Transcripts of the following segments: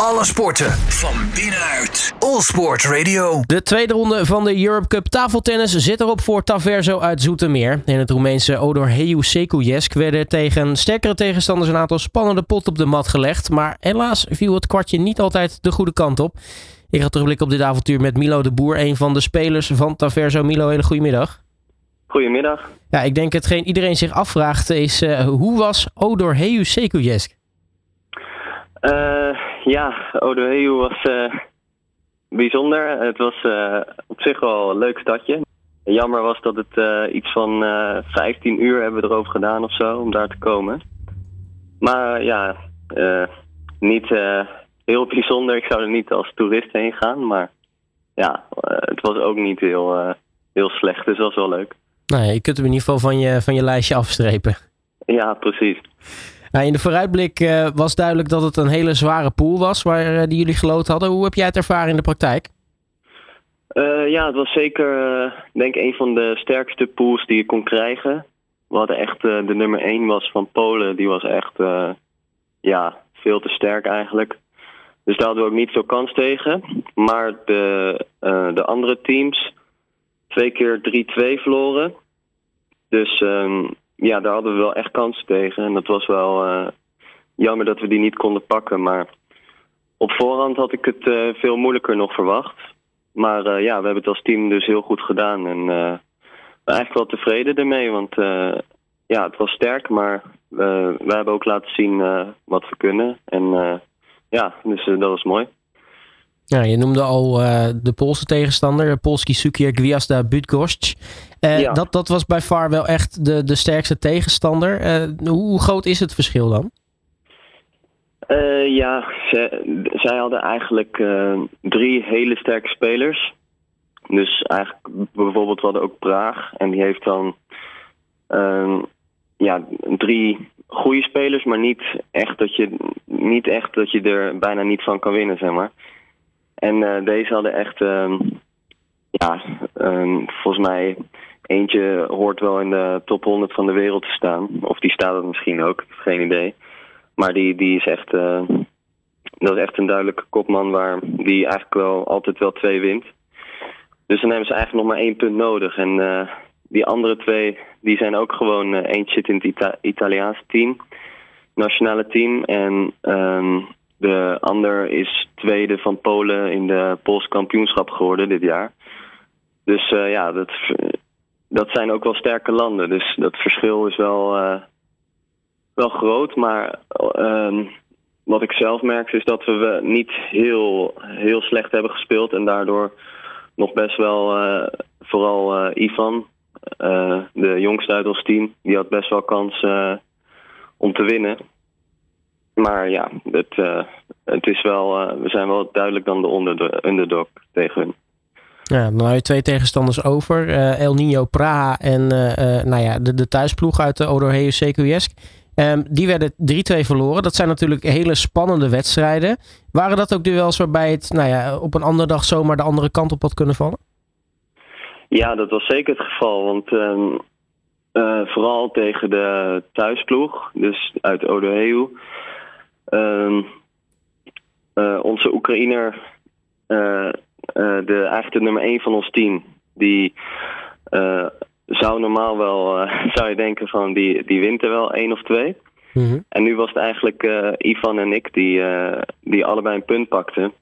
Alle sporten van binnenuit. All Sport Radio. De tweede ronde van de Europe Cup tafeltennis zit erop voor Taverzo uit Zoetermeer. In het Roemeense Odor Heu Sekujesk werden tegen sterkere tegenstanders een aantal spannende pot op de mat gelegd. Maar helaas viel het kwartje niet altijd de goede kant op. Ik ga terugblikken op dit avontuur met Milo de Boer, een van de spelers van Taverzo. Milo, hele goede middag. Goedemiddag. Ja, ik denk hetgeen iedereen zich afvraagt is, uh, hoe was Odor Heu Sekujesk? Uh, ja, Odoheu was uh, bijzonder. Het was uh, op zich wel een leuk stadje. Jammer was dat het iets van 15 uur hebben we erover gedaan of zo om daar te komen. Maar ja, niet heel bijzonder. Ik zou er niet als toerist heen gaan. Maar ja, het was ook niet heel, heel slecht. Dus het was wel leuk. Nou je kunt hem in ieder geval van je, van je lijstje afstrepen. Ja, precies. Nou, in de vooruitblik uh, was duidelijk dat het een hele zware pool was waar uh, die jullie geloot hadden. Hoe heb jij het ervaren in de praktijk? Uh, ja, het was zeker denk een van de sterkste pools die je kon krijgen. We hadden echt de nummer 1 was van Polen. Die was echt ja, veel te sterk eigenlijk. Dus daar hadden we ook niet veel kans tegen. Maar de, de andere teams twee keer 3-2 verloren. Dus um, ja, daar hadden we wel echt kansen tegen. En dat was wel uh, jammer dat we die niet konden pakken. Maar op voorhand had ik het uh, veel moeilijker nog verwacht. Maar uh, ja, we hebben het als team dus heel goed gedaan. En eigenlijk wel tevreden ermee. Want ja, het was sterk, maar we hebben ook laten zien wat we kunnen. En ja, dus dat was mooi. Ja, je noemde al uh, de Poolse tegenstander, Polski Sukier Gwiazda Bydgoszcz. Uh, ja. dat, dat was bij far wel echt de, de sterkste tegenstander. Uh, hoe groot is het verschil dan? ja, ze, zij hadden eigenlijk drie hele sterke spelers. Dus eigenlijk bijvoorbeeld we hadden ook Praag. En die heeft dan ehm, ja, drie goede spelers, maar niet echt, dat je, niet echt dat je er bijna niet van kan winnen, zeg maar. En uh, deze hadden echt, uh, ja, um, volgens mij eentje hoort wel in de top 100 van de wereld te staan. Of die staat er misschien ook, geen idee. Maar die, die is echt, uh, dat is echt een duidelijke kopman waar die eigenlijk wel altijd wel twee wint. Dus dan hebben ze eigenlijk nog maar één punt nodig. En uh, die andere twee, die zijn ook gewoon, eentje zit in het Ita Italiaanse team, nationale team. En um, de ander is tweede van Polen in de Pools kampioenschap geworden dit jaar. Dus uh, ja, dat, dat zijn ook wel sterke landen. Dus dat verschil is wel, uh, wel groot. Maar uh, wat ik zelf merk is dat we niet heel, heel slecht hebben gespeeld. En daardoor nog best wel, uh, vooral Ivan, de jongste uit ons team, die had best wel kans om te winnen. Maar ja, het, uh, het is wel, uh, we zijn wel duidelijk dan de underdog tegen hun. Ja, dan hou je twee tegenstanders over. Uh, El Nino Praha en nou ja, de, de thuisploeg uit de Odorheu. Um, die werden 3-2 verloren. Dat zijn natuurlijk hele spannende wedstrijden. Waren dat ook duels waarbij het nou ja, op een andere dag zomaar de andere kant op had kunnen vallen? Ja, dat was zeker het geval. Want um, vooral tegen de thuisploeg, dus uit Odorheu uh, onze Oekraïner, uh, de, eigenlijk de nummer 1 van ons team, die zou normaal wel, zou je denken van die, die wint er wel één of twee. Mm -hmm. En nu was het eigenlijk Ivan en ik die, die allebei een punt pakten.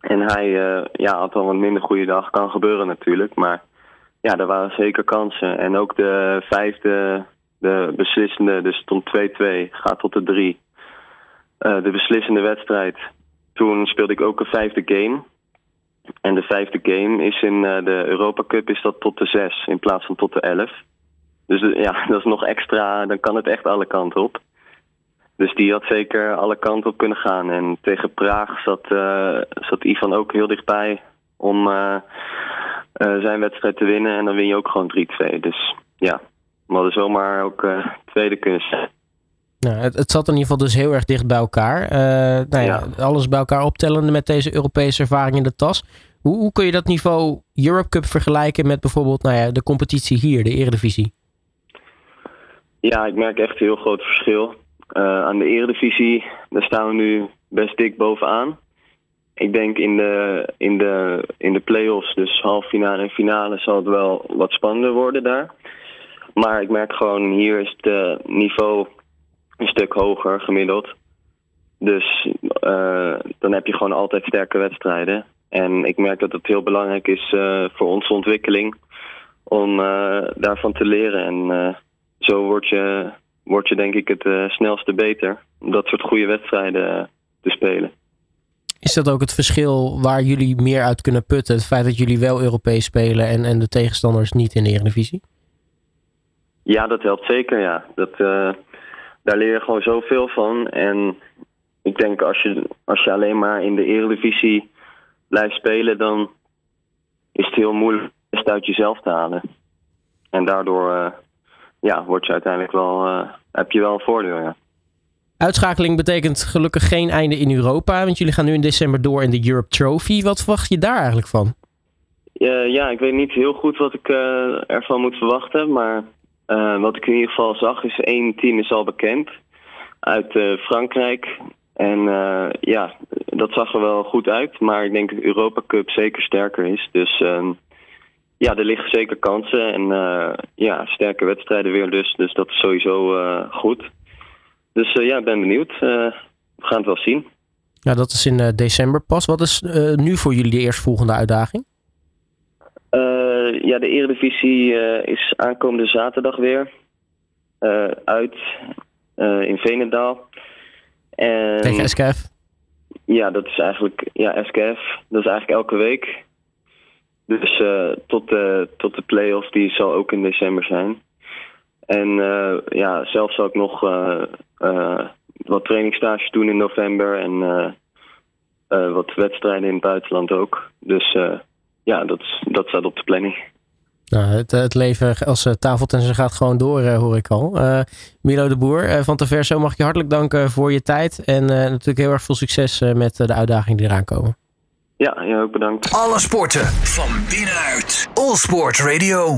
En hij ja, had al een minder goede dag, kan gebeuren natuurlijk, maar ja, er waren zeker kansen. En ook de vijfde, de beslissende, dus stond 2-2, gaat tot de 3. Uh, de beslissende wedstrijd. Toen speelde ik ook een vijfde game. En de vijfde game is in uh, de Europa Cup is dat tot de zes in plaats van tot de elf. Dus uh, ja, dat is nog extra, dan kan het echt alle kanten op. Dus die had zeker alle kanten op kunnen gaan. En tegen Praag zat, zat Ivan ook heel dichtbij om zijn wedstrijd te winnen. En dan win je ook gewoon 3-2. Dus ja, we hadden zomaar ook tweede kunnen zijn. Nou, het, het, zat in ieder geval dus heel erg dicht bij elkaar. Uh, nou ja, ja. Alles bij elkaar optellende met deze Europese ervaring in de tas. Hoe, hoe kun je dat niveau Europe Cup vergelijken met bijvoorbeeld nou ja, de competitie hier, de Eredivisie? Ja, ik merk echt een heel groot verschil. Uh, aan de Eredivisie, daar staan we nu best dik bovenaan. ik denk in de, in de, in de play-offs, dus halve finale en finale, zal het wel wat spannender worden daar. Maar ik merk gewoon, hier is het uh, niveau een stuk hoger gemiddeld. Dus uh, dan heb je gewoon altijd sterke wedstrijden. En ik merk dat het heel belangrijk is uh, voor onze ontwikkeling om daarvan te leren. En zo word je, word je denk ik het snelste beter. Om dat soort goede wedstrijden te spelen. Is dat ook het verschil waar jullie meer uit kunnen putten? Het feit dat jullie wel Europees spelen en, en de tegenstanders niet in de Eredivisie? Ja, dat helpt zeker, ja. Dat, daar leer je gewoon zoveel van. En ik denk als je, als je alleen maar in de Eredivisie blijft spelen, dan is het heel moeilijk het uit jezelf te halen. En daardoor uh, ja, word je uiteindelijk wel, uh, heb je wel een voordeel, ja. Uitschakeling betekent gelukkig geen einde in Europa, want jullie gaan nu in december door in de Europe Trophy. Wat verwacht je daar eigenlijk van? Uh, ja, ik weet niet heel goed wat ik ervan moet verwachten, maar uh, wat ik in ieder geval zag is één team is al bekend uit Frankrijk. En ja, dat zag er wel goed uit, maar ik denk dat de Europa Cup zeker sterker is. Dus ehm, ja, er liggen zeker kansen en ja, sterke wedstrijden weer dus, dus dat is sowieso goed. Dus ja, ik ben benieuwd. We gaan het wel zien. Ja, dat is in december pas. Wat is nu voor jullie de eerstvolgende uitdaging? Ja, de Eredivisie is aankomende zaterdag weer uit in Venendaal. En, Tegen SKF? Ja, dat is eigenlijk ja, SKF. Dat is eigenlijk elke week. Dus tot, de, tot de play-off, die zal ook in december zijn. En uh, ja, zelf zal ik nog uh, wat trainingstages doen in november en wat wedstrijden in het buitenland ook. Dus ja, dat, dat staat op de planning. Nou, het, het leven als tafeltenniser gaat gewoon door, hoor ik al. Milo de Boer van Taverso, mag ik je hartelijk danken voor je tijd. En natuurlijk heel erg veel succes met de uitdagingen die eraan komen. Ja, jij ook bedankt. Alle sporten van binnenuit. All Sport Radio.